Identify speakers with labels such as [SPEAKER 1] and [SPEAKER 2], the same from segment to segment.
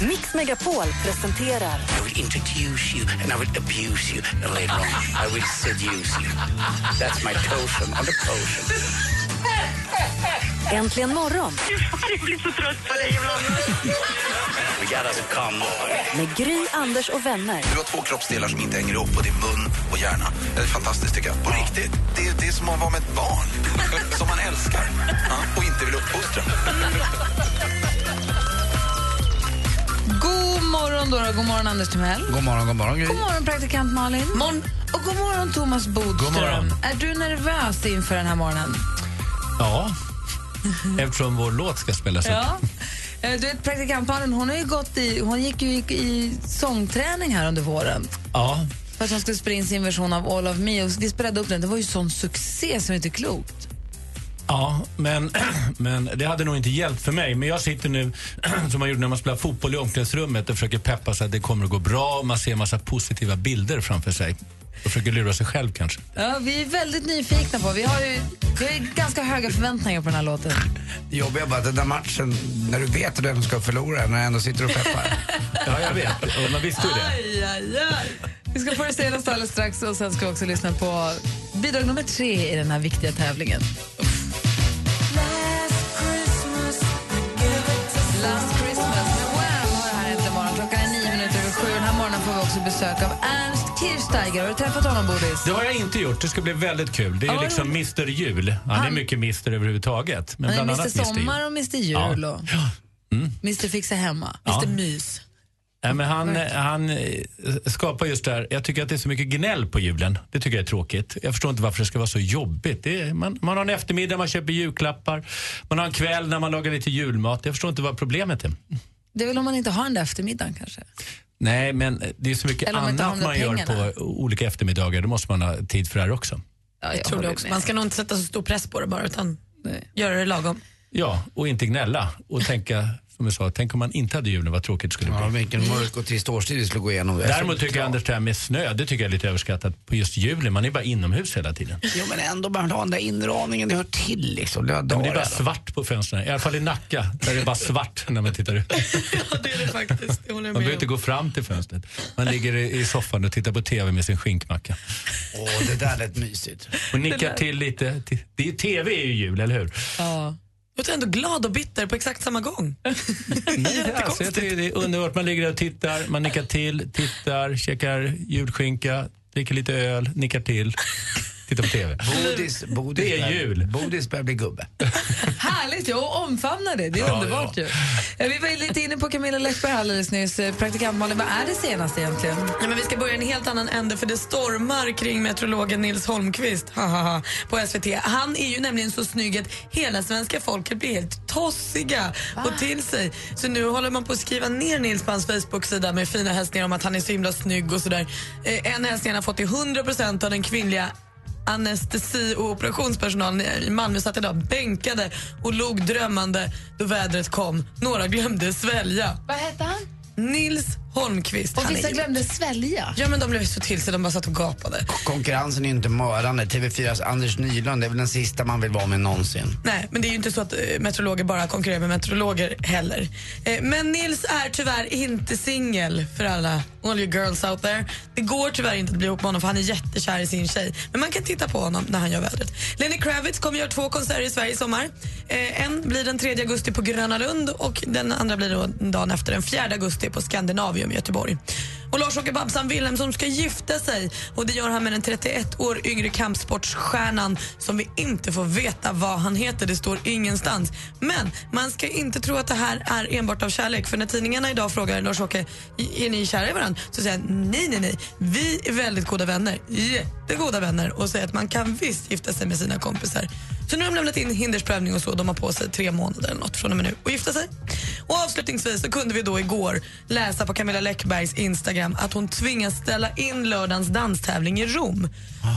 [SPEAKER 1] Megapol presenterar
[SPEAKER 2] I will introduce you and I will abuse you and later on I will seduce you. That's my potion on the potion.
[SPEAKER 1] Äntligen morgon
[SPEAKER 2] Jag blir så trött på dig We gotta come on.
[SPEAKER 1] med Gry, Anders och vänner.
[SPEAKER 3] Du har två kroppsdelar som inte hänger ihop och det är mun och hjärna. Det är fantastiskt tycker jag. På riktigt. Det är, det är som att vara med ett barn. som man älskar. Ja, och inte vill uppfostra.
[SPEAKER 4] Morgon, Dora. God morgon, Anders Timell.
[SPEAKER 5] God morgon, god morgon, Gry.
[SPEAKER 4] God morgon, praktikant Malin. Morgon. Och god morgon, Thomas Bodström.
[SPEAKER 5] God morgon.
[SPEAKER 4] Är du nervös inför den här morgonen?
[SPEAKER 5] Ja, eftersom vår låt ska spelas upp.
[SPEAKER 4] Ja. Eh, Du vet, praktikant Malin, hon, har ju gått i, hon gick ju i, i sångträning här under våren
[SPEAKER 5] Ja,
[SPEAKER 4] för att hon skulle spela in sin version av All of me. Och vi spelade upp den. Det var ju sån succé som inte är klokt.
[SPEAKER 5] Ja men, men det hade nog inte hjälpt för mig. Men jag sitter nu, som man gjorde när man spelade fotboll i omklädningsrummet och försöker peppa så att det kommer att gå bra. Man ser en massa positiva bilder framför sig. Och försöker lura sig själv kanske.
[SPEAKER 4] Ja, vi är väldigt nyfikna på. Vi har ju vi har ganska höga förväntningar på den här låten.
[SPEAKER 6] Det jobbiga är bara att den där matchen, när du vet att den ska förlora, när jag ändå sitter och peppar.
[SPEAKER 5] Ja, jag vet. Och man visste ju det.
[SPEAKER 4] Aj, aj, aj. Vi ska få det senaste alldeles strax och sen ska vi också lyssna på bidrag nummer tre i den här viktiga tävlingen. Last Christmas med Wham har det här äntligen morgon. Klockan är nio minuter över sju. Den här morgonen får vi också besök av Ernst Kirchsteiger. Har du träffat honom, Bodis?
[SPEAKER 5] Det har jag inte gjort. Det ska bli väldigt kul. Det är
[SPEAKER 4] Ja,
[SPEAKER 5] liksom Mr Jul. Han är
[SPEAKER 4] Han-
[SPEAKER 5] mycket Mr överhuvudtaget. Men
[SPEAKER 4] är
[SPEAKER 5] bland
[SPEAKER 4] Mr
[SPEAKER 5] annat Mr Jul.
[SPEAKER 4] Sommar och Mr Jul
[SPEAKER 5] Ja.
[SPEAKER 4] och
[SPEAKER 5] Ja.
[SPEAKER 4] Mr Fixa Hemma.
[SPEAKER 5] Ja.
[SPEAKER 4] Mr Mys.
[SPEAKER 5] Nej, men han, han eh, skapar just det här. Jag tycker att det är så mycket gnäll på julen. Det tycker jag är tråkigt. Jag förstår inte varför det ska vara så jobbigt. Det är, man, man har en eftermiddag, man köper julklappar. Man har en kväll när man lagar lite julmat. Jag förstår inte vad problemet är.
[SPEAKER 4] Det är väl om man inte har den där eftermiddagen kanske.
[SPEAKER 5] Nej, men det är så mycket
[SPEAKER 4] man
[SPEAKER 5] annat man
[SPEAKER 4] pengarna.
[SPEAKER 5] gör på olika eftermiddagar. Då måste man ha tid för det här också.
[SPEAKER 4] Ja,
[SPEAKER 7] Jag tror det också.
[SPEAKER 4] med.
[SPEAKER 7] Man ska nog inte sätta så stor press på det bara utan
[SPEAKER 4] Nej.
[SPEAKER 7] göra det lagom.
[SPEAKER 5] Ja, och inte gnälla. Och tänka, som jag sa, tänk om man inte hade julen, vad tråkigt det skulle bli.
[SPEAKER 6] Ja, vilken mörk och trist årstid vi skulle gå igenom.
[SPEAKER 5] Däremot tycker jag Anders det här med snö, det tycker jag är lite överskattat på just julen. Man är bara inomhus hela tiden.
[SPEAKER 6] Jo, men ändå bara ha den där inramningen, det hör till liksom. Det har
[SPEAKER 5] Men det är bara svart på fönstren. I alla fall i Nacka, där är det bara svart när man tittar ut.
[SPEAKER 7] Ja, det är det faktiskt. Det håller
[SPEAKER 5] Man behöver inte gå fram till fönstret. Man ligger i soffan och tittar på TV med sin skinkmacka.
[SPEAKER 6] Åh, det där lät mysigt.
[SPEAKER 5] Och nickar till lite. Det är, TV är ju jul, eller hur?
[SPEAKER 4] Ja.
[SPEAKER 7] Jag är ändå glad och bitter på exakt samma gång.
[SPEAKER 5] Nej, alltså, jag tycker det är underbart. Man ligger där och tittar, man nickar till, tittar, käkar julskinka, dricker lite öl, nickar till, tittar på TV.
[SPEAKER 6] Bodis, bodis
[SPEAKER 5] Det är jul.
[SPEAKER 6] Bodis börjar bli gubbe.
[SPEAKER 4] Härligt, jag omfamnar det. Det är
[SPEAKER 5] Ja,
[SPEAKER 4] underbart ju. Eh, Vi var lite inne på Camilla Läckberg alldeles nyss. Eh, Praktikant Malin, vad är det senaste egentligen?
[SPEAKER 7] Nej, men vi ska börja i en helt annan ände för det stormar kring meteorologen Nils Holmqvist på SVT. Han är ju nämligen så snygg att hela svenska folket blir helt tossiga och till sig. Så nu håller man på att skriva ner Nils på hans Facebook-sida med fina hälsningar om att han är så himla snygg och sådär. Eh, en hälsning han har fått till 100 av den kvinnliga anestesi och operationspersonalen i Malmö satt idag bänkade och log drömmande då vädret kom. Några glömde svälja.
[SPEAKER 4] Vad hette han?
[SPEAKER 7] Nils Holmqvist.
[SPEAKER 4] Och vissa glömde svälja.
[SPEAKER 7] Ja, men de blev så till sig, de bara satt och gapade.
[SPEAKER 6] Konkurrensen är ju inte mördande. TV4s Anders Nylund är väl den sista man vill vara med någonsin.
[SPEAKER 7] Nej, men det är ju inte så att eh, meteorologer bara konkurrerar med meteorologer heller. Eh, men Nils är tyvärr inte singel för alla all you girls out there. Det går tyvärr inte att bli ihop med honom för han är jättekär i sin tjej. Men man kan titta på honom när han gör vädret. Lenny Kravitz kommer göra två konserter i Sverige i sommar. Eh, en blir den 3 augusti på Gröna Lund och den andra blir då dagen efter den 4 augusti på Scandinavium i Göteborg. Och Lars-Åke Babsan Wilhelmsson ska gifta sig och det gör han med den 31 år yngre kampsportsstjärnan som vi inte får veta vad han heter. Det står ingenstans. Men man ska inte tro att det här är enbart av kärlek för när tidningarna idag frågar Lars-Åke är ni kära i varandra? Så säger han nej, nej, nej. Vi är väldigt goda vänner. Jättegoda vänner och säger att man kan visst gifta sig med sina kompisar. Så nu har de lämnat in hindersprövning och så. De har på sig tre månader eller något från och med nu och gifta sig. Och avslutningsvis så kunde vi då igår läsa på Camilla Läckbergs Instagram att hon tvingas ställa in lördagens danstävling i Rom.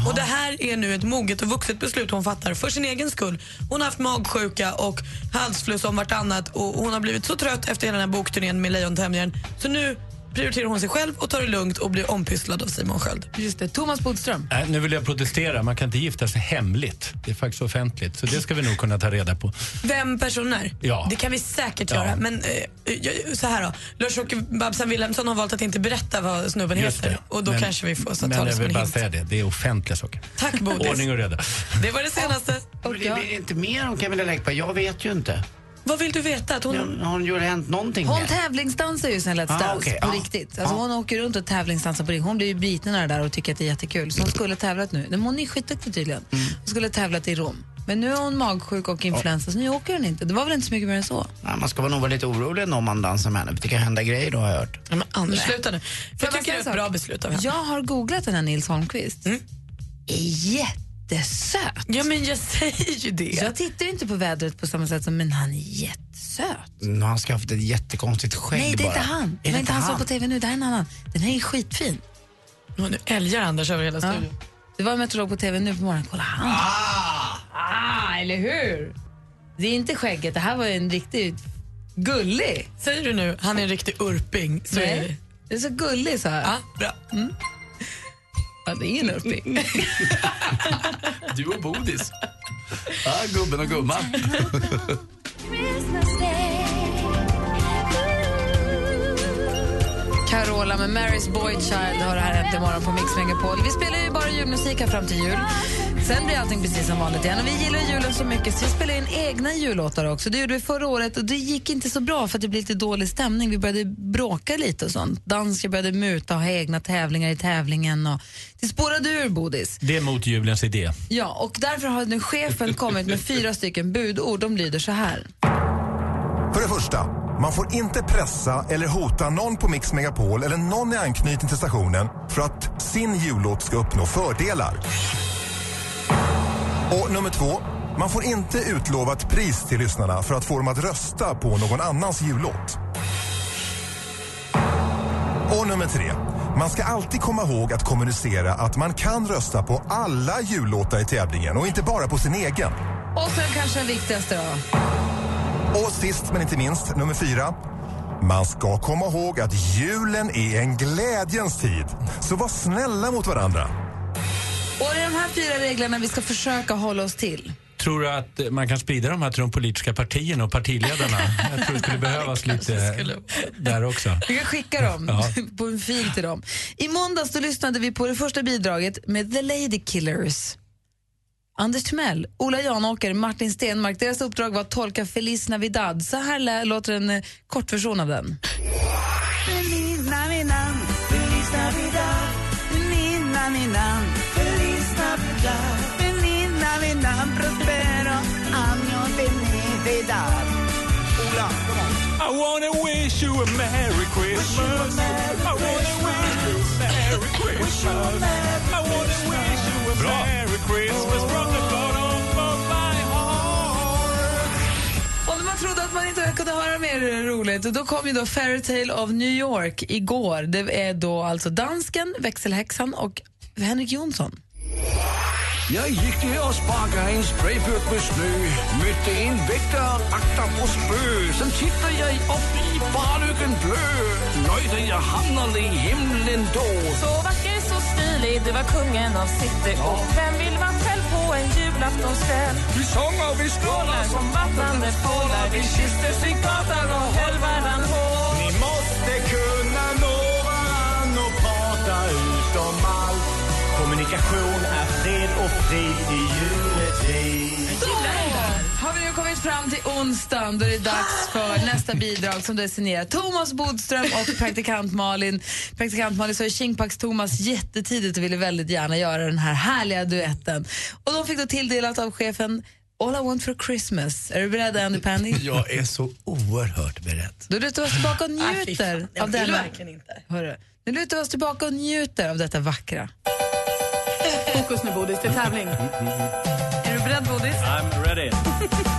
[SPEAKER 7] Och det här är nu ett moget och vuxet beslut hon fattar för sin egen skull. Hon har haft magsjuka och halsfluss om vartannat och hon har blivit så trött efter hela den här bokturnén med Lejontämjaren så nu prioriterar hon sig själv och tar det lugnt och blir ompysslad av Simon Sköld.
[SPEAKER 4] Just det. Thomas Bodström.
[SPEAKER 5] Nej, nu vill jag protestera. Man kan inte gifta sig hemligt. Det är faktiskt offentligt. Så det ska vi nog kunna ta reda på.
[SPEAKER 7] Vem personen är?
[SPEAKER 5] Ja.
[SPEAKER 7] Det kan vi säkert
[SPEAKER 5] Ja.
[SPEAKER 7] göra. Men eh, så här då. Lars-Åke Babsan Wilhelmsson har valt att inte berätta vad snubben
[SPEAKER 5] Just
[SPEAKER 7] heter.
[SPEAKER 5] det.
[SPEAKER 7] Och då
[SPEAKER 5] Men-
[SPEAKER 7] kanske vi får så
[SPEAKER 5] Men jag vill bara
[SPEAKER 7] hint.
[SPEAKER 5] säga det. Det är offentliga saker.
[SPEAKER 7] Tack Bodis.
[SPEAKER 5] Ordning och reda.
[SPEAKER 7] Det var det senaste.
[SPEAKER 6] Och det blir inte mer om Camilla Läckberg. Jag vet ju inte.
[SPEAKER 7] Vad vill du veta? Att hon...
[SPEAKER 6] Har ju hänt någonting
[SPEAKER 4] Hon
[SPEAKER 6] med?
[SPEAKER 4] tävlingsdansar ju sen Let's
[SPEAKER 6] Ah,
[SPEAKER 4] Dance
[SPEAKER 6] okej,
[SPEAKER 4] på
[SPEAKER 6] ja.
[SPEAKER 4] riktigt. Alltså
[SPEAKER 6] Ja.
[SPEAKER 4] Hon åker runt och tävlingsdansar på riktigt. Hon blir ju biten av det där och tycker att det är jättekul. Så hon skulle tävlat nu. Men hon är skitduktig tydligen.
[SPEAKER 6] Mm.
[SPEAKER 4] Hon skulle tävlat i Rom. Men nu är hon magsjuk och influensa så nu åker hon inte. Det var väl inte så mycket mer än så.
[SPEAKER 6] Nej, man ska nog vara lite orolig om man dansar med henne. för Det kan hända grejer då har jag hört.
[SPEAKER 7] Ja, men Anders, sluta nu. För jag
[SPEAKER 4] bara
[SPEAKER 7] tycker det är
[SPEAKER 4] en
[SPEAKER 7] ett bra beslut av henne.
[SPEAKER 4] Jag har googlat den här Nils Holmqvist.
[SPEAKER 7] Mm.
[SPEAKER 4] Är jättesöt.
[SPEAKER 7] Ja, men jag säger ju det.
[SPEAKER 4] Så jag tittar ju inte på vädret på samma sätt som, men han är jättesöt.
[SPEAKER 6] Nu har han skaffat ett jättekonstigt skägg
[SPEAKER 4] Nej, det är
[SPEAKER 6] bara.
[SPEAKER 4] inte han. Det
[SPEAKER 6] Är
[SPEAKER 4] var
[SPEAKER 6] det
[SPEAKER 4] inte han som var på TV nu, det här är en annan. Den här är skitfin.
[SPEAKER 7] Och nu älgar Anders över hela
[SPEAKER 4] Ja.
[SPEAKER 7] studion.
[SPEAKER 4] Det var en meteorolog på TV nu på morgonen. Kolla han. Ah! eller hur? Det är inte skägget, det här var ju en riktigt gullig.
[SPEAKER 7] Säger du nu han är en riktig urping så är det.
[SPEAKER 4] Nej, det är så gullig så här.
[SPEAKER 7] Ja, bra.
[SPEAKER 4] Ja, det är en urping.
[SPEAKER 6] Du och Bodis. Ja, gubben och gumman.
[SPEAKER 4] Carola med Mary's Boy Child har det här hänt imorgon på Mix Megapol. Vi spelar ju bara julmusik här fram till jul. Sen blir allting precis som vanligt igen. Och vi gillar julen så mycket så vi spelar in egna jullåtar också. Det gjorde vi förra året och det gick inte så bra för att det blev lite dålig stämning. Vi började bråka lite och sånt. Danska började muta och ha egna tävlingar i tävlingen. Och det spårade ur, Bodis.
[SPEAKER 5] Det är mot julens idé.
[SPEAKER 4] Ja, och därför har nu chefen kommit med fyra stycken budord. De lyder så här.
[SPEAKER 8] För det första, man får inte pressa eller hota någon på Mix Megapol eller någon i anknytning till stationen för att sin jullåt ska uppnå fördelar. Och nummer två, man får inte utlova ett pris till lyssnarna för att få dem att rösta på någon annans jullåt. Och nummer tre, man ska alltid komma ihåg att kommunicera att man kan rösta på alla jullåtar i tävlingen och inte bara på sin egen.
[SPEAKER 4] Och sen kanske den viktigaste då.
[SPEAKER 8] Och sist men inte minst, nummer fyra. Man ska komma ihåg att julen är en glädjens tid. Så var snälla mot varandra.
[SPEAKER 4] Och det är de här fyra reglerna vi ska försöka hålla oss till.
[SPEAKER 5] Tror du att eh, man kan sprida de här till de politiska partierna och partiledarna? Jag tror det skulle behövas lite där också.
[SPEAKER 4] Vi kan skicka dem
[SPEAKER 5] Ja.
[SPEAKER 4] på en fil till dem. I måndags då lyssnade vi på det första bidraget med The Lady Killers. Anders Timell, Ola Janåker, Martin Stenmark. Deras uppdrag var att tolka Feliz Navidad. Så här låter en eh, kortversion av den.
[SPEAKER 9] Feliz Navidad, Feliz Navidad, Feliz Navidad, prospero año felicidad.
[SPEAKER 10] Ola, I wanna wish you a Merry Christmas. I wanna wish you a Merry Christmas. I wanna wish you a Merry Christmas from the bottom of my heart.
[SPEAKER 4] Om man trodde att man inte kunde höra mer roligt, då kom ju då Fairytale of New York igår. Det är då alltså dansken, växelhäxan och Henrik Jonsson.
[SPEAKER 11] Jag gick ner och sparkade en sprayburk med snö Mötte en väktare, akta på spö Sen tittade jag upp i barlyckan blö Nöjde jag hamnade i himlen då.
[SPEAKER 12] Så vacker, så stilig, det var kungen av city Och vem vill vara själv på en julaftonskväll?
[SPEAKER 11] Vi sånger, vi skålar
[SPEAKER 12] som vattnande fåglar Vi kysstes i gatan och höll varann hårt
[SPEAKER 10] Kommunikation är fred och frid i juletid.
[SPEAKER 4] Har vi nu kommit fram till onsdagen då det är dags för nästa bidrag som signerat Thomas Bodström och praktikant Malin. Praktikant Malin sa ju Tjingpax-Thomas jättetidigt och ville väldigt gärna göra den här härliga duetten. Och de fick då tilldelat av chefen All I want for Christmas. Är du beredd Andy Pandy?
[SPEAKER 6] Jag är så oerhört beredd.
[SPEAKER 4] Då lutar vi oss tillbaka och
[SPEAKER 7] fy
[SPEAKER 4] njuter
[SPEAKER 7] fan. Jag
[SPEAKER 4] av denna...
[SPEAKER 7] verkligen inte.
[SPEAKER 4] Hörru, nu lutar vi oss tillbaka och njuter av detta vackra.
[SPEAKER 7] Fokus nu Bodis, det är tävling. Är du beredd Bodis?
[SPEAKER 10] I'm ready.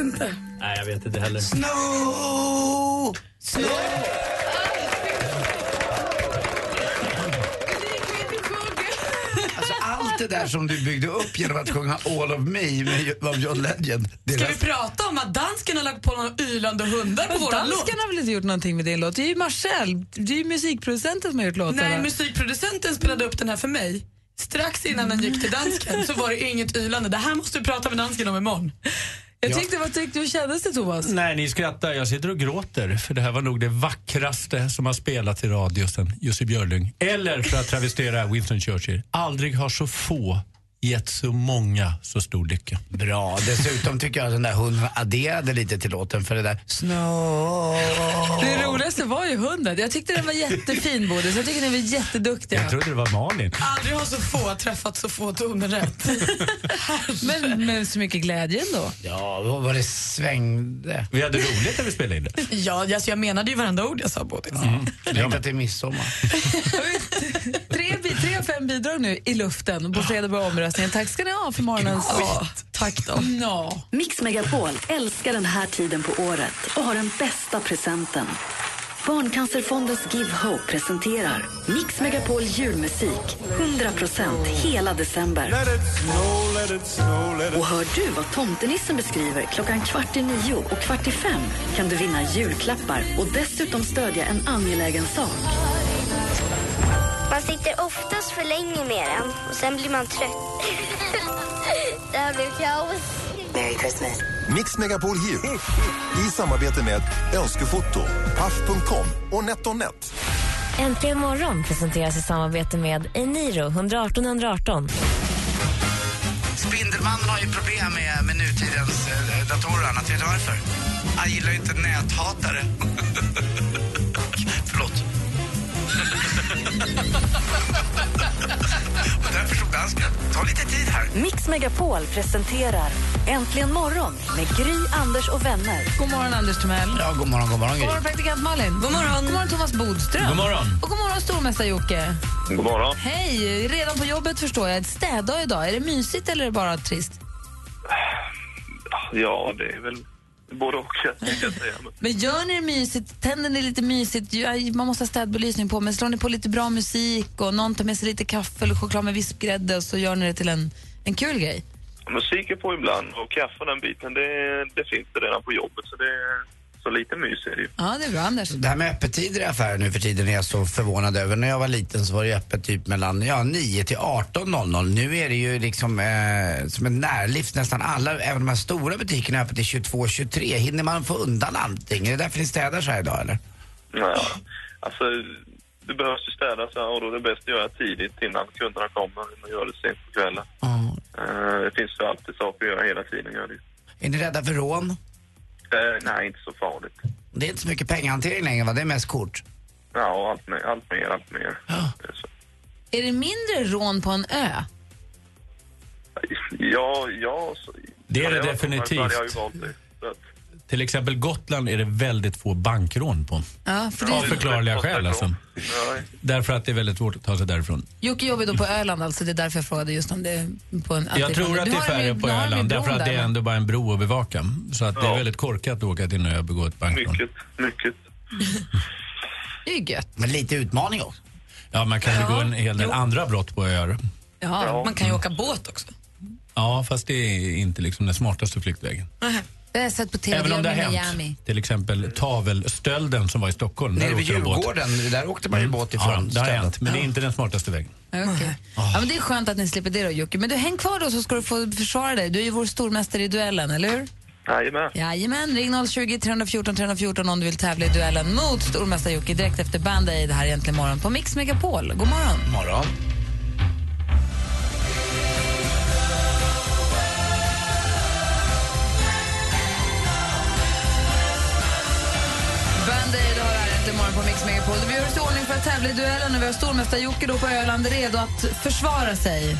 [SPEAKER 7] inte.
[SPEAKER 5] Nej, jag vet inte heller.
[SPEAKER 6] Snow! Alltså allt det där som du byggde upp genom att sjunga All of Me med, av John Legend. Det
[SPEAKER 7] Ska vi prata om att dansken har lagt på några ylande hundar på våran låt?
[SPEAKER 4] dansken har väl inte gjort någonting med din låt? Det är ju Marcel, det är ju musikproducenten som har gjort låten.
[SPEAKER 7] Nej,
[SPEAKER 4] va?
[SPEAKER 7] musikproducenten spelade upp den här för mig. Strax innan den gick till dansken så var det inget ylande. Det här måste vi prata med dansken om imorgon.
[SPEAKER 4] Jag tyckte, vad tyckte du kändes det Thomas?
[SPEAKER 5] Nej, ni skrattar. Jag sitter och gråter. För det här var nog det vackraste som har spelats i radio sen Jussi Björling. Eller för att travestera Winston Churchill. Aldrig har så få gett så många så stor lycka.
[SPEAKER 6] Bra. Dessutom tycker jag att den där hunden adderade lite till låten för det där Snow.
[SPEAKER 4] Det roligaste var ju hunden. Jag tyckte den var jättefin Bodis. Jag tycker ni var jätteduktiga.
[SPEAKER 5] Jag trodde det var Malin.
[SPEAKER 7] Aldrig har så få träffat så få toner rätt.
[SPEAKER 4] Men med så mycket glädje ändå.
[SPEAKER 6] Ja, vad var det svängde.
[SPEAKER 5] Vi hade roligt när vi spelade in det.
[SPEAKER 7] Ja, alltså jag menade ju varenda ord jag sa Bodis.
[SPEAKER 5] Mm.
[SPEAKER 6] Längtar till midsommar.
[SPEAKER 4] fem bidrag nu i luften på fredag på omröstningen. Tack ska ni ha för morgonens
[SPEAKER 7] Ja, tack då.
[SPEAKER 4] Ja.
[SPEAKER 1] Mix Megapol älskar den här tiden på året och har den bästa presenten. Barncancerfondens Give Hope presenterar Mix Megapol julmusik 100% hela december. Och hör du vad tomtenissen beskriver klockan kvart i nio och kvart i fem kan du vinna julklappar och dessutom stödja en angelägen sak.
[SPEAKER 13] Man sitter oftast för länge med den och sen blir man trött. Det här blev kaos.
[SPEAKER 8] Merry Christmas. Mix Megapol Jul. I samarbete med Önskefoto, Paff.com och NetOnNet.
[SPEAKER 14] Äntligen morgon presenteras i samarbete med Eniro 118 118.
[SPEAKER 6] Spindelmannen har ju problem med, med nutidens eh, datorer och annat. Vet du varför? Han gillar ju inte näthatare. Förlåt. och därför stod dansken. Ta lite tid här.
[SPEAKER 1] Mix Megapol presenterar Äntligen morgon med Gry, Anders och vänner.
[SPEAKER 4] God morgon Anders Timell.
[SPEAKER 6] Ja, god morgon, god morgon
[SPEAKER 4] God
[SPEAKER 6] Gry.
[SPEAKER 4] morgon praktikant Malin. God morgon. God morgon Thomas Bodström.
[SPEAKER 5] God morgon.
[SPEAKER 4] Och god morgon stormästare Jocke.
[SPEAKER 15] God morgon.
[SPEAKER 4] Hej! Redan på jobbet förstår jag. Ett städdag idag. Är det mysigt eller är det bara trist?
[SPEAKER 15] Ja, det är väl både och, kan jag säga. Men
[SPEAKER 4] gör ni det mysigt? Tänder ni lite mysigt? Man måste ha städbelysning på, men slår ni på lite bra musik och någon tar med sig lite kaffe eller choklad med vispgrädde och så gör ni det till en, en kul grej?
[SPEAKER 15] musik är på ibland och kaffe och den biten, det, det finns det redan på jobbet. Så, det, så lite mys är det ju.
[SPEAKER 4] Ja, det är bra Anders.
[SPEAKER 6] Det här med öppettider i affärer nu för tiden är jag så förvånad över. När jag var liten så var det öppet typ mellan ja, 9 till 18.00. Nu är det ju liksom eh, som en närlift. Nästan alla, även de här stora butikerna är öppet till 22-23. Hinner man få undan allting? Är det därför ni städar så här idag eller?
[SPEAKER 15] Ja, alltså, det behövs ju städas och då är det bäst att göra tidigt innan kunderna kommer. Man gör det sent på kvällen. Eh, det finns ju alltid saker att göra hela tiden. Gör det.
[SPEAKER 6] Är ni rädda för rån?
[SPEAKER 15] Eh, nej, inte så farligt.
[SPEAKER 6] Det är inte så mycket pengahantering längre va? Det är mest kort.
[SPEAKER 15] Ja, och allt mer, allt mer. Allt mer. Det är så.
[SPEAKER 4] Är det mindre rån på en ö?
[SPEAKER 15] Ja, ja. Så,
[SPEAKER 5] Det är det
[SPEAKER 15] jag
[SPEAKER 5] definitivt.
[SPEAKER 15] jag ju valt det.
[SPEAKER 5] Till exempel Gotland är det väldigt få bankrån på.
[SPEAKER 4] Ja, för
[SPEAKER 5] Av
[SPEAKER 4] det...
[SPEAKER 5] förklarliga skäl alltså. Därför att det är väldigt svårt att ta sig därifrån.
[SPEAKER 4] Jocke jobbar då på Öland, alltså det är därför jag frågade just om det är på en...
[SPEAKER 5] Jag tror att det är färre
[SPEAKER 4] ju-
[SPEAKER 5] på Öland därför att
[SPEAKER 4] där,
[SPEAKER 5] det är ändå bara en bro att bevaka. Så att det är väldigt korkat att åka till en ö och begå ett bankrån.
[SPEAKER 15] mycket, mycket.
[SPEAKER 4] Det är ju gött.
[SPEAKER 6] Men lite utmaning också.
[SPEAKER 5] Ja, man kan begå en hel del andra brott på öar.
[SPEAKER 7] Ja, man kan ju åka båt också.
[SPEAKER 5] Ja, fast det är inte liksom den smartaste flyktvägen.
[SPEAKER 4] Det har jag sett på TV
[SPEAKER 5] Även om det har hänt.
[SPEAKER 4] Miami.
[SPEAKER 5] Till exempel tavelstölden som var i Stockholm.
[SPEAKER 6] Nere vid. Djurgården, där åkte man ju båt ifrån.
[SPEAKER 5] Ja, det har
[SPEAKER 6] stället.
[SPEAKER 5] hänt, men det är inte den smartaste vägen.
[SPEAKER 4] Okej. Ja, men det är skönt att ni slipper det då, Jocke. Men du, häng kvar då så ska du få försvara dig. Du är ju vår stormästare i duellen, eller hur?
[SPEAKER 15] Jajamän.
[SPEAKER 4] Jajamän, ring 020 314 314 om du vill tävla i duellen mot stormästare Jocke direkt efter Band Aid här egentligen morgon på Mix Megapol. God morgon.
[SPEAKER 6] Morgon.
[SPEAKER 4] På Mix Megapol. Vi gör oss i ordning för att tävla i duellen och vi har stormästare Jocke då på Öland redo att försvara sig.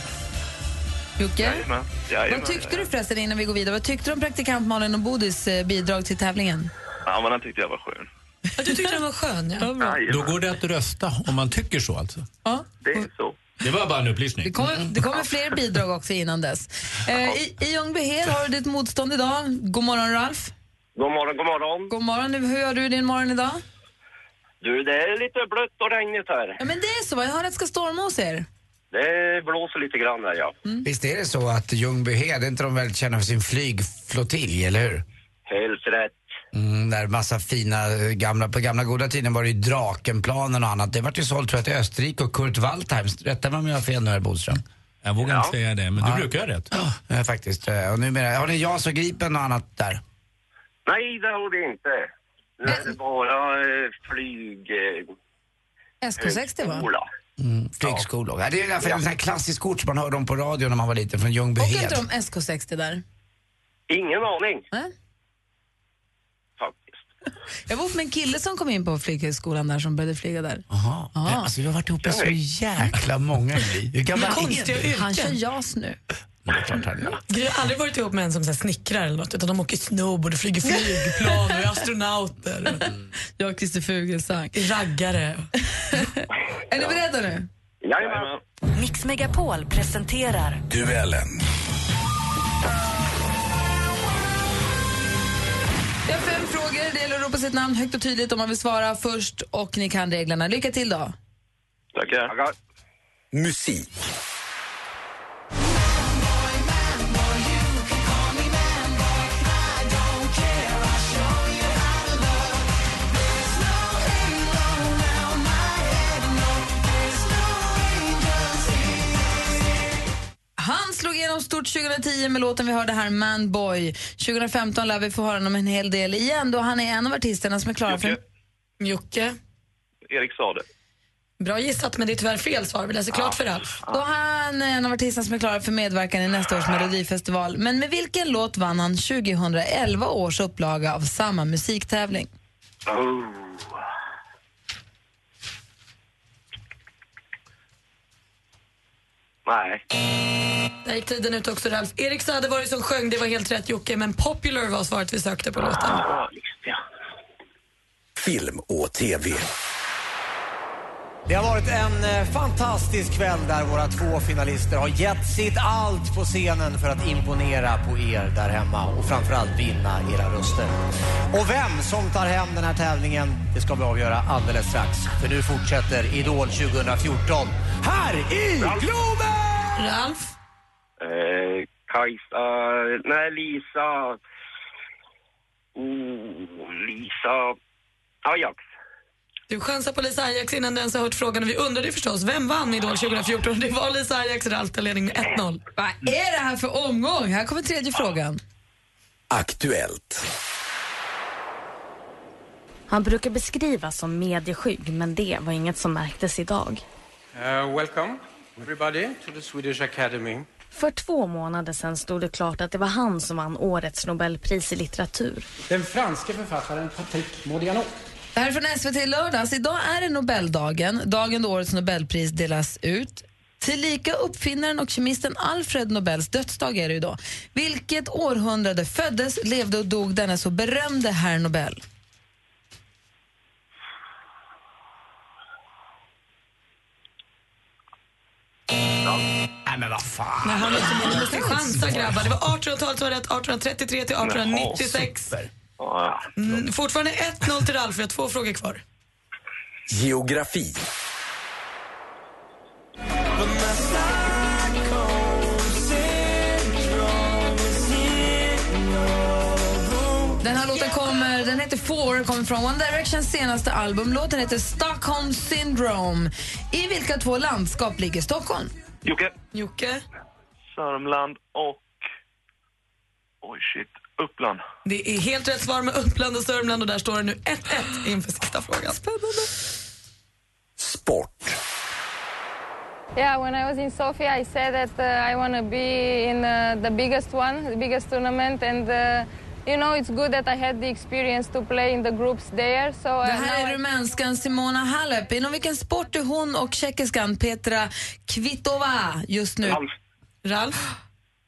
[SPEAKER 4] Jocke?
[SPEAKER 15] Jajamän. Jajamän.
[SPEAKER 4] Vad tyckte du förresten innan vi går vidare? Vad tyckte du om praktikant Malin och Bodis eh, bidrag till tävlingen?
[SPEAKER 15] Ja, men den tyckte jag var skön.
[SPEAKER 7] Ja, du tyckte den var skön, ja.
[SPEAKER 5] Då går det att rösta om man tycker så alltså.
[SPEAKER 4] Ja.
[SPEAKER 15] Det är så.
[SPEAKER 5] Det var bara en upplysning.
[SPEAKER 4] Det kommer, det kommer fler bidrag också innan dess. Eh, I i Ljungbyhed har du ditt motstånd idag. God morgon Ralf.
[SPEAKER 16] God morgon, god morgon.
[SPEAKER 4] God morgon. Hur gör du din morgon idag?
[SPEAKER 16] Du, det är lite blött och regnigt här.
[SPEAKER 4] Ja, men det är så. va? Jag hör att det ska storma hos er.
[SPEAKER 16] Det blåser lite grann här, ja.
[SPEAKER 6] Visst är det så att Ljungbyhed, är inte de väldigt kända för sin flygflottilj, eller hur?
[SPEAKER 16] Helt rätt.
[SPEAKER 6] Mm, där massa fina eh, gamla, på gamla goda tiden var det ju Drakenplanen och annat. Det vart ju sålt tror jag till Österrike och Kurt Waldheim. Rätta mig om jag har fel nu herr Bodström.
[SPEAKER 5] Jag vågar inte säga det, men du brukar ha rätt.
[SPEAKER 6] Ja, faktiskt. eh, Och numera, har ni JAS och Gripen och annat där?
[SPEAKER 16] Nej, det har det inte. Nu är det bara eh, flyg... Eh,
[SPEAKER 4] SK60 va?
[SPEAKER 16] skola.
[SPEAKER 6] Mm, flygskolor. Ja. Det är därför en sån här klassisk ort som man hörde om på radio när man var liten, från
[SPEAKER 4] Åker
[SPEAKER 6] Ljungbyhed.
[SPEAKER 4] inte de SK60 där?
[SPEAKER 16] Ingen aning.
[SPEAKER 4] Nej.
[SPEAKER 16] Faktiskt.
[SPEAKER 4] Jag var med en kille som kom in på flyghögskolan där som började flyga där.
[SPEAKER 6] Jaha.
[SPEAKER 4] Ja.
[SPEAKER 6] Alltså vi har varit ihop i så jäkla många liv. Hur gammal är
[SPEAKER 7] konstiga
[SPEAKER 6] du?
[SPEAKER 4] Han kör JAS nu.
[SPEAKER 6] Det är klart han gör.
[SPEAKER 7] Gry har aldrig varit ihop med en som så här snickrar eller något, utan de åker snowboard, och flyger flygplan och är astronauter.
[SPEAKER 4] Jag och Christer Fuglesang.
[SPEAKER 7] Raggare.
[SPEAKER 4] Är ni beredda nu?
[SPEAKER 16] Jajamän.
[SPEAKER 1] Mix Megapol presenterar
[SPEAKER 3] Duellen.
[SPEAKER 4] Jag har fem frågor. Det gäller att ropa sitt namn högt och tydligt om man vill svara först och ni kan reglerna. Lycka till då.
[SPEAKER 15] Tackar.
[SPEAKER 3] Musik.
[SPEAKER 4] Stort 2010 med låten vi hörde här, Man Boy. 2015 lär vi få höra honom en hel del igen då han är en av artisterna som är klara för...
[SPEAKER 15] Jocke.
[SPEAKER 7] Jocke.
[SPEAKER 15] Erik sa det.
[SPEAKER 7] Bra gissat, men det är tyvärr fel svar. Vi läser klart för Ralf.
[SPEAKER 4] Då han är en av artisterna som är klara för medverkan i nästa års melodifestival. Men med vilken låt vann han 2011 års upplaga av samma musiktävling?
[SPEAKER 16] Oh. Nej.
[SPEAKER 7] Där gick tiden ut också, Ralf. Erik Saade var det som sjöng, det var helt rätt Jocke, men Popular var svaret vi sökte på låten.
[SPEAKER 16] Ja.
[SPEAKER 3] Film och TV.
[SPEAKER 17] Det har varit en eh, fantastisk kväll där våra två finalister har gett sitt allt på scenen för att imponera på er där hemma och framförallt vinna era röster. Och vem som tar hem den här tävlingen, det ska vi avgöra alldeles strax. För nu fortsätter Idol 2014 här i Globen!
[SPEAKER 7] Ralf?
[SPEAKER 16] Eh, Kajsa... Nej, Lisa... Oh, Lisa... Ajax.
[SPEAKER 7] Du chansar på Lisa Ajax innan du ens har hört frågan och vi undrade förstås, vem vann Idol 2014? Det var Lisa Ajax, Ralf tar ledning med 1-0.
[SPEAKER 4] Vad är det här för omgång? Här kommer tredje frågan.
[SPEAKER 3] Aktuellt.
[SPEAKER 18] Han brukar beskrivas som medieskygg, men det var inget som märktes idag.
[SPEAKER 19] Uh, welcome everybody to the Swedish Academy.
[SPEAKER 18] För två månader sedan stod det klart att det var han som vann årets Nobelpris i litteratur.
[SPEAKER 19] Den franske författaren Patrick Modiano.
[SPEAKER 4] Det här är från SVT lördags. Idag är det Nobeldagen, dagen då årets Nobelpris delas ut. Tillika uppfinnaren och kemisten Alfred Nobels dödsdag är det idag. Vilket århundrade föddes, levde och dog denna så berömde herr Nobel?
[SPEAKER 6] Nej men vad fan.
[SPEAKER 7] Nej, han måste, ni måste chansa grabbar. Det var 1800-talet som var rätt, 1833 till 1896. Mm, fortfarande 1-0 till Ralf, vi har två frågor kvar.
[SPEAKER 20] Geografi.
[SPEAKER 4] Den heter Four, kommer från One Directions senaste album. Låten heter Stockholm Syndrome. I vilka två landskap ligger Stockholm?
[SPEAKER 15] Jocke.
[SPEAKER 7] Jocke.
[SPEAKER 15] Sörmland och... Oj, shit. Uppland.
[SPEAKER 7] Det är helt rätt svar med Uppland och Sörmland och där står det nu 1-1 inför sista frågan. Spännande.
[SPEAKER 21] Yeah, when I was in Sofia, I said that uh, I want to be in uh, the biggest one, the biggest tournament, and uh, you know it's good that I had the experience to play in the groups there. So uh,
[SPEAKER 4] Det här är rumänskan Simona Halep. Inom vilken sport är hon och tjeckiskan Petra Kvitova just nu?
[SPEAKER 16] Ralf.
[SPEAKER 7] Ralf?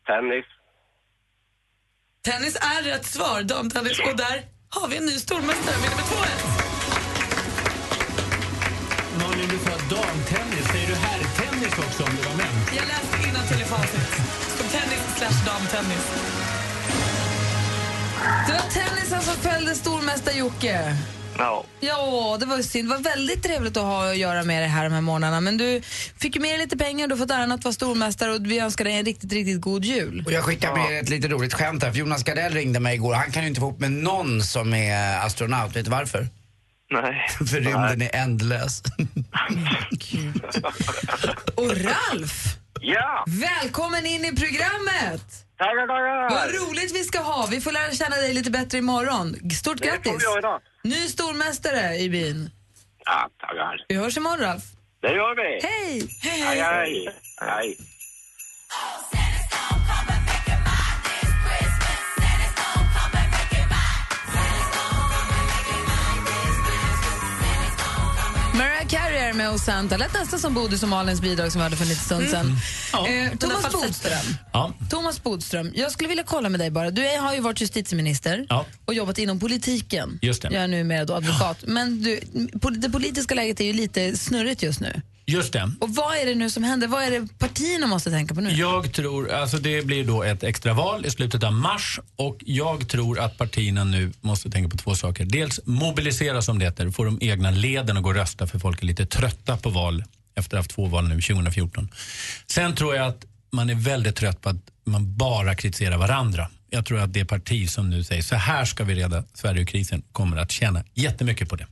[SPEAKER 16] Tennis.
[SPEAKER 7] Tennis är rätt svar, damtennis. Och där har vi en ny stormästare, med 2-1.
[SPEAKER 5] Malin, du sa damtennis. Säger du herrtennis också om det var män?
[SPEAKER 7] Jag läste innantill i facit. Tennis slash damtennis.
[SPEAKER 4] Det var tennisen som fällde stormästare Jocke.
[SPEAKER 15] Ja.
[SPEAKER 4] Ja, det var ju synd. Det var väldigt trevligt att ha att göra med dig här de här månaderna. Men du fick ju med dig lite pengar, du har fått äran att vara stormästare och vi önskar dig en riktigt, riktigt god jul.
[SPEAKER 6] Och jag skickar med ett lite roligt skämt här, för Jonas Gardell ringde mig igår. Han kan ju inte få ihop med någon som är astronaut. Vet du varför?
[SPEAKER 15] Nej.
[SPEAKER 6] för rymden är ändlös.
[SPEAKER 4] Och Ralf!
[SPEAKER 16] Ja!
[SPEAKER 4] Välkommen in i programmet!
[SPEAKER 16] Tackar, tackar!
[SPEAKER 4] Vad roligt vi ska ha. Vi får lära känna dig lite bättre imorgon. Stort
[SPEAKER 16] Det får
[SPEAKER 4] grattis!
[SPEAKER 16] vi göra.
[SPEAKER 4] Ny stormästare i byn.
[SPEAKER 16] Ja, tackar.
[SPEAKER 4] Vi hörs imorgon, Ralf.
[SPEAKER 16] Det gör vi.
[SPEAKER 4] Hej!
[SPEAKER 16] Hej, hej. hej.
[SPEAKER 4] Mariah Carey är med och Santa. Lät nästan som Bodis och Malins bidrag som vi hade för en liten stund sedan.
[SPEAKER 7] Mm.
[SPEAKER 4] Eh, Thomas Bodström.
[SPEAKER 5] Ja.
[SPEAKER 4] Thomas Bodström, jag skulle vilja kolla med dig bara. Du har ju varit justitieminister
[SPEAKER 5] Ja.
[SPEAKER 4] och jobbat inom politiken.
[SPEAKER 5] Just det.
[SPEAKER 4] Jag är numera då advokat. Men du, det politiska läget är ju lite snurrigt just nu.
[SPEAKER 5] Just det.
[SPEAKER 4] Och vad är det nu som händer? Vad är det partierna måste tänka på nu?
[SPEAKER 5] Jag tror, alltså det blir då ett extraval i slutet av mars och jag tror att partierna nu måste tänka på två saker. Dels mobilisera som det heter, få de egna leden att gå och rösta för folk är lite trötta på val efter att ha haft två val nu 2014. Sen tror jag att man är väldigt trött på att man bara kritiserar varandra. Jag tror att det parti som nu säger så här ska vi reda Sverige ur krisen kommer att tjäna jättemycket på det.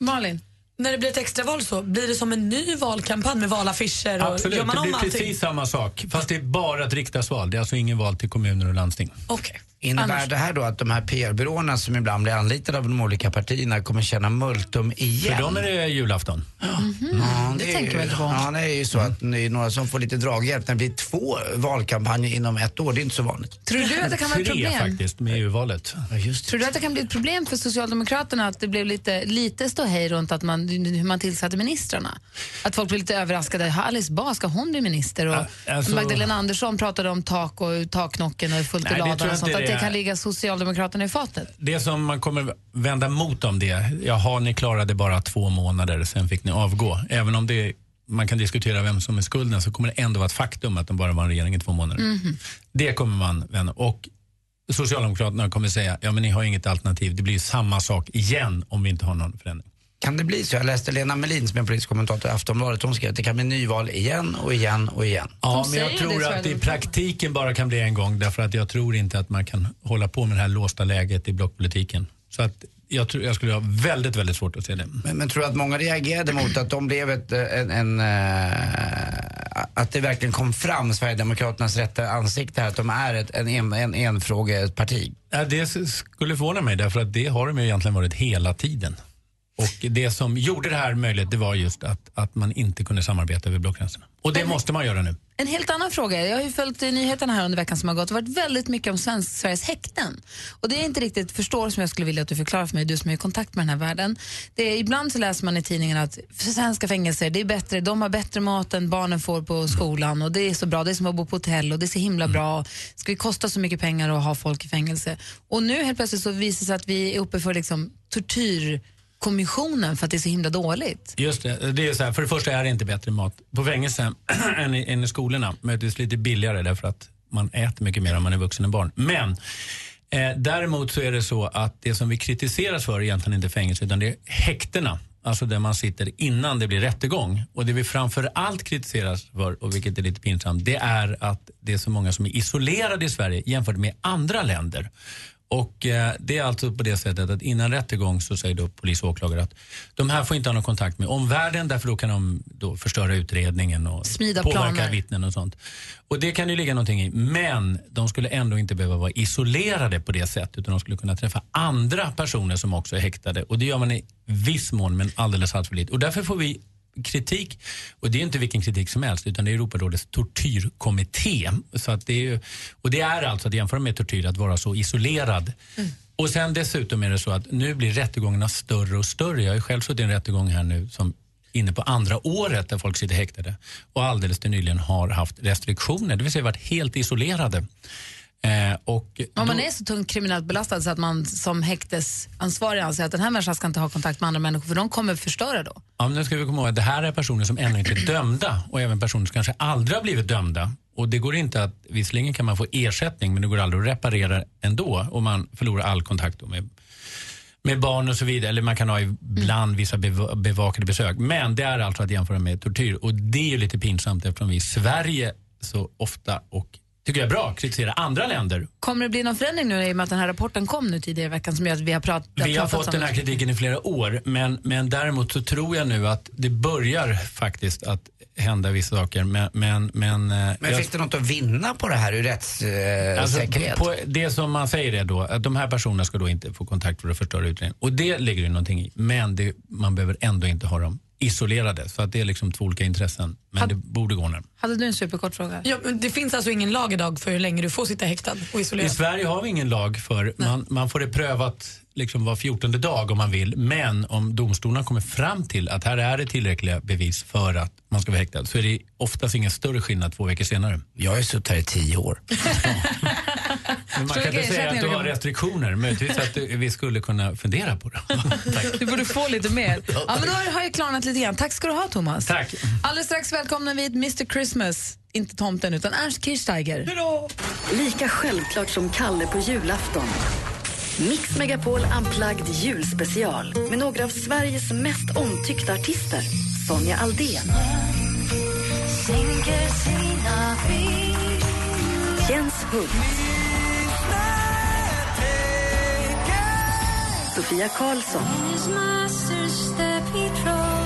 [SPEAKER 4] Malin?
[SPEAKER 7] När det blir ett extraval så, blir det som en ny valkampanj med valaffischer? Och
[SPEAKER 5] Absolut,
[SPEAKER 7] gör man
[SPEAKER 5] det
[SPEAKER 7] om
[SPEAKER 5] blir
[SPEAKER 7] allting?
[SPEAKER 5] precis samma sak. Fast det är bara ett riksdagsval. Det är alltså ingen val till kommuner och landsting.
[SPEAKER 7] Okej.
[SPEAKER 6] Innebär
[SPEAKER 7] Annars-
[SPEAKER 6] det här då att de här PR-byråerna som ibland blir anlitade av de olika partierna kommer tjäna multum igen?
[SPEAKER 5] För dem är det julafton.
[SPEAKER 6] Ja,
[SPEAKER 4] Mm, det
[SPEAKER 6] är
[SPEAKER 4] tänker
[SPEAKER 6] ju,
[SPEAKER 4] inte på.
[SPEAKER 6] Ja, det är ju så att det är några som får lite draghjälp. När det blir två valkampanjer inom ett år, det är inte så vanligt.
[SPEAKER 4] Tror du att det kan vara ett
[SPEAKER 5] Tre
[SPEAKER 4] problem?
[SPEAKER 5] faktiskt med EU-valet.
[SPEAKER 6] Ja,
[SPEAKER 4] Tror du att det kan bli ett problem för Socialdemokraterna att det blev lite, lite ståhej runt att man, hur man tillsatte ministrarna? Att folk blev lite överraskade. Alice Bah, ska hon bli minister? Och
[SPEAKER 5] Ja, alltså-
[SPEAKER 4] Magdalena Andersson pratade om tak och taknocken och fullt i
[SPEAKER 5] det
[SPEAKER 4] ladan och sånt.
[SPEAKER 5] det
[SPEAKER 4] det kan ligga Socialdemokraterna i fatet.
[SPEAKER 5] Det som man kommer vända mot om det, jaha ni klarade bara två månader, sen fick ni avgå. Även om det, man kan diskutera vem som är skulden så kommer det ändå vara ett faktum att de bara var en regering i två månader.
[SPEAKER 4] Mhm.
[SPEAKER 5] Det kommer man vända. Och Socialdemokraterna kommer säga, ja men ni har inget alternativ, det blir samma sak igen om vi inte har någon förändring.
[SPEAKER 6] Kan det bli så? Jag läste Lena Melin som är politisk kommentator i Aftonbladet. Hon skrev att det kan bli nyval igen och igen och igen.
[SPEAKER 5] Ja, men jag tror att det i praktiken bara kan bli en gång därför att jag tror inte att man kan hålla på med det här låsta läget i blockpolitiken. Så att jag, tror, jag skulle ha väldigt, väldigt svårt att se det.
[SPEAKER 6] Men, men tror du att många reagerade mot att de blev ett, eh, en, en eh, att det verkligen kom fram Sverigedemokraternas rätta ansikte här, att de är ett en, en, en enfrågeparti?
[SPEAKER 5] Ja, det skulle förvåna mig därför att det har de ju egentligen varit hela tiden. Och det som gjorde det här möjligt det var just att, att man inte kunde samarbeta över blockgränserna. Och det måste man göra nu.
[SPEAKER 4] En helt annan fråga. Jag har ju följt nyheterna här under veckan som har gått. Det har varit väldigt mycket om svensk, Sveriges häkten. Och det är inte riktigt förstår som jag skulle vilja att du förklarar för mig, du som är i kontakt med den här världen. Det är, ibland så läser man i tidningen att svenska fängelser, det är bättre, de har bättre mat än barnen får på skolan och det är så bra, det är som att bo på hotell och det är så himla bra. Ska vi kosta så mycket pengar att ha folk i fängelse? Och nu helt plötsligt så visar det sig att vi är uppe för liksom Kommissionen för att det är så himla dåligt.
[SPEAKER 5] Just det. det är så här, för det första är det inte bättre mat på fängelse än, i, än i skolorna. Möjligtvis lite billigare därför att man äter mycket mer om man är vuxen än barn. Men eh, däremot så är det så att det som vi kritiseras för är egentligen inte fängelse utan det är häktena. Alltså där man sitter innan det blir rättegång. Och det vi framför allt kritiseras för, och vilket är lite pinsamt, det är att det är så många som är isolerade i Sverige jämfört med andra länder. Och eh, Det är alltså på det sättet att innan rättegång så säger då polis och åklagare att de här får inte ha någon kontakt med omvärlden därför då kan de då förstöra utredningen och
[SPEAKER 4] Smida
[SPEAKER 5] påverka
[SPEAKER 4] planer.
[SPEAKER 5] vittnen och sånt. Och Det kan ju ligga någonting i. Men de skulle ändå inte behöva vara isolerade på det sättet utan de skulle kunna träffa andra personer som också är häktade. Och Det gör man i viss mån men alldeles allt för lite. Och därför får vi kritik, och det är inte vilken kritik som helst utan det är Europarådets tortyrkommitté. Så att det är, ju- och det är alltså att jämföra med tortyr att vara så isolerad. Och sen dessutom är det så att nu blir rättegångarna större och större. Jag har själv suttit i en rättegång här nu som inne på andra året där folk sitter häktade och alldeles till nyligen har haft restriktioner, det vill säga varit helt isolerade. Eh, och
[SPEAKER 4] Om man
[SPEAKER 5] då-
[SPEAKER 4] är så tungt kriminellt belastad så att man som häktesansvarig anser att den här människan ska inte ha kontakt med andra människor för de kommer förstöra då.
[SPEAKER 5] Ja, men nu ska vi komma ihåg att det här är personer som ännu inte är dömda och även personer som kanske aldrig har blivit dömda. Och det går inte att, visserligen kan man få ersättning men det går aldrig att reparera ändå och man förlorar all kontakt med, med barn och så vidare. Eller man kan ha ibland vissa bev- bevakade besök. Men det är alltså att jämföra med tortyr och det är ju lite pinsamt eftersom vi i Sverige så ofta och tycker jag är bra kritiserar andra länder
[SPEAKER 4] Kommer det bli någon förändring nu i och med att den här rapporten kom nu tidigare i veckan som gör att vi har pratat
[SPEAKER 5] Vi har fått den här kritiken i flera år men, men däremot så tror jag nu att det börjar faktiskt att hända vissa saker. Men, men, men, eh,
[SPEAKER 6] Men
[SPEAKER 5] jag-
[SPEAKER 6] finns det något att vinna på det här ur rättssäkerhet?
[SPEAKER 5] Alltså, på det som man säger är då att de här personerna ska då inte få kontakt för att förstöra utredningen. Och det ligger ju någonting i. Men det, man behöver ändå inte ha dem isolerade. Så att det är liksom två olika intressen. Men det borde gå nu.
[SPEAKER 4] Hade du en superkort fråga?
[SPEAKER 7] Ja, men det finns alltså ingen lag idag för hur länge du får sitta häktad och
[SPEAKER 5] I
[SPEAKER 7] isolerad?
[SPEAKER 5] Sverige har vi ingen lag för, man, man får det prövat liksom var fjortonde dag om man vill. Men om domstolarna kommer fram till att här är det tillräckliga bevis för att man ska vara häktad så är det oftast ingen större skillnad två veckor senare.
[SPEAKER 6] Jag har ju suttit här i tio år.
[SPEAKER 5] Men man kan
[SPEAKER 4] du
[SPEAKER 5] inte säga att du har restriktioner. Möjligtvis att du- vi skulle kunna fundera på det.
[SPEAKER 4] Du borde få lite mer. Ja, men då har jag klarnat lite grann. Tack ska du ha, Thomas.
[SPEAKER 5] Tack.
[SPEAKER 4] Alldeles strax välkomnar vi Mr Christmas. Inte tomten, utan Ernst Kirchsteiger.
[SPEAKER 1] Lika självklart som Kalle på julafton. Mix Megapol Unplugged julspecial med några av Sveriges mest omtyckta artister. Sonja Aldén. Jens Hult. Sofia Karlsson.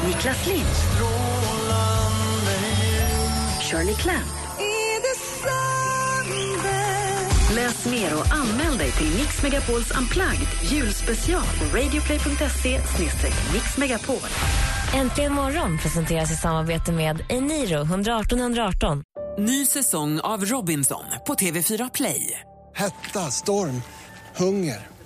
[SPEAKER 1] Niklas Lind. Shirley Clamp. Läs mer och anmäl dig till Mix Megapols Unplugged julspecial på radioplay.se mixmegapol.
[SPEAKER 14] Äntligen morgon presenteras i samarbete med Eniro 118 118.
[SPEAKER 22] Ny säsong av Robinson på TV4 Play.
[SPEAKER 23] Hetta, storm, hunger.